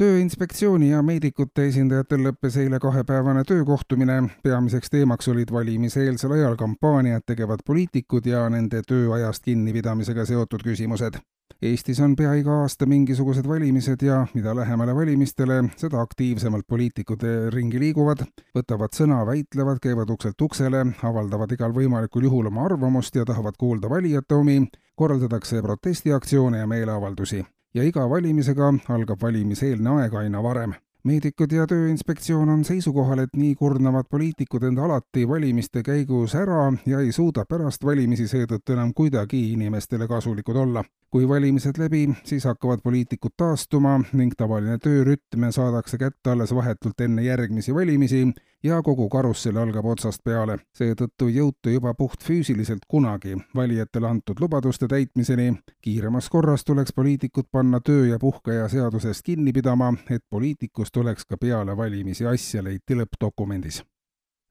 tööinspektsiooni ja meedikute esindajatel lõppes eile kahepäevane töökohtumine. peamiseks teemaks olid valimiseelsel ajal kampaaniat tegevad poliitikud ja nende tööajast kinnipidamisega seotud küsimused. Eestis on pea iga aasta mingisugused valimised ja mida lähemale valimistele, seda aktiivsemalt poliitikud ringi liiguvad, võtavad sõna, väitlevad, käivad ukselt uksele, avaldavad igal võimalikul juhul oma arvamust ja tahavad kuulda valijate omi, korraldatakse protestiaktsioone ja meeleavaldusi ja iga valimisega algab valimiseelne aeg aina varem. meedikud ja Tööinspektsioon on seisukohal, et nii kurnavad poliitikud end alati valimiste käigus ära ja ei suuda pärast valimisi seetõttu enam kuidagi inimestele kasulikud olla kui valimised läbi, siis hakkavad poliitikud taastuma ning tavaline töörütm saadakse kätte alles vahetult enne järgmisi valimisi ja kogu karussell algab otsast peale. seetõttu ei jõuta juba puhtfüüsiliselt kunagi valijatele antud lubaduste täitmiseni. kiiremas korras tuleks poliitikud panna töö- ja puhkeaja seadusest kinni pidama, et poliitikust oleks ka peale valimisi asja, leiti lõppdokumendis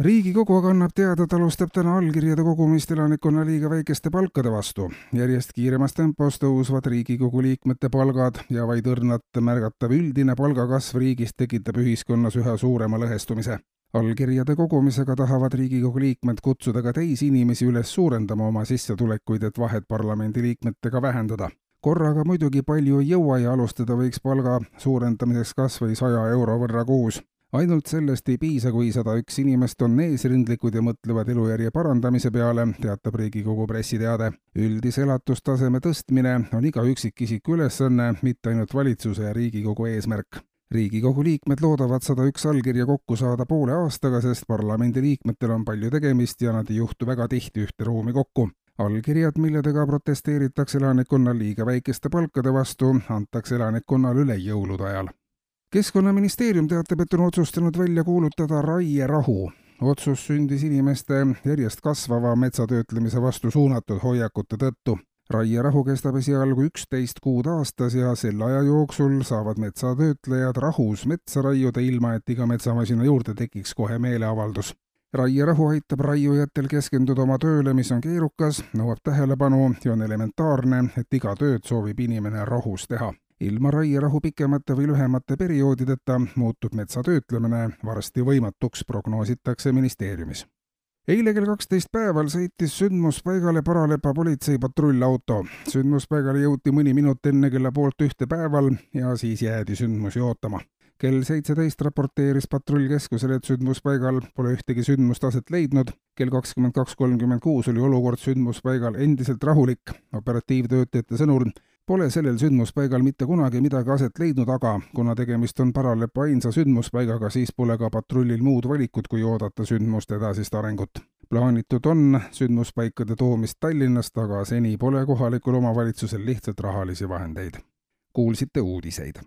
riigikogu aga annab teada, et alustab täna allkirjade kogumist elanikkonna liiga väikeste palkade vastu. järjest kiiremas tempos tõusvad Riigikogu liikmete palgad ja vaid õrnalt märgatav üldine palgakasv riigis tekitab ühiskonnas üha suurema lõhestumise. Allkirjade kogumisega tahavad Riigikogu liikmed kutsuda ka teisi inimesi üles suurendama oma sissetulekuid, et vahet parlamendiliikmetega vähendada. Korraga muidugi palju ei jõua ja alustada võiks palga suurendamiseks kas või saja euro võrra kuus. Ainult sellest ei piisa, kui sada üks inimest on eesrindlikud ja mõtlevad elujärje parandamise peale, teatab Riigikogu pressiteade. üldise elatustaseme tõstmine on iga üksikisiku ülesanne, mitte ainult valitsuse ja Riigikogu eesmärk riigikogu liikmed loodavad sada üks allkirja kokku saada poole aastaga, sest parlamendiliikmetel on palju tegemist ja nad ei juhtu väga tihti ühte ruumi kokku. allkirjad, milledega protesteeritakse elanikkonna liiga väikeste palkade vastu, antakse elanikkonnale üle jõulude ajal keskkonnaministeerium teatab, et on otsustanud välja kuulutada raierahu. otsus sündis inimeste järjest kasvava metsatöötlemise vastu suunatud hoiakute tõttu. Raierahu kestab esialgu üksteist kuud aastas ja selle aja jooksul saavad metsatöötlejad rahus metsa raiuda, ilma et iga metsamasina juurde tekiks kohe meeleavaldus raierahu aitab raiujatel keskenduda oma tööle, mis on keerukas, nõuab tähelepanu ja on elementaarne, et iga tööd soovib inimene rahus teha ilma raierahu pikemate või lühemate perioodideta muutub metsa töötlemine varsti võimatuks, prognoositakse ministeeriumis. Eile kell kaksteist päeval sõitis sündmuspaigale Paralepa politseipatrullauto. sündmuspaigale jõuti mõni minut enne kella poolt ühte päeval ja siis jäädi sündmusi ootama kell seitseteist raporteeris patrullkeskusele, et sündmuspaigal pole ühtegi sündmust aset leidnud. kell kakskümmend kaks kolmkümmend kuus oli olukord sündmuspaigal endiselt rahulik. operatiivtöötajate sõnul Pole sellel sündmuspaigal mitte kunagi midagi aset leidnud, aga kuna tegemist on Paralepa ainsa sündmuspaigaga, siis pole ka patrullil muud valikut, kui oodata sündmuste edasist arengut. plaanitud on sündmuspaikade toomist Tallinnast, aga seni pole kohalikul omavalitsusel lihtsalt rahalisi vahendeid. kuulsite uudiseid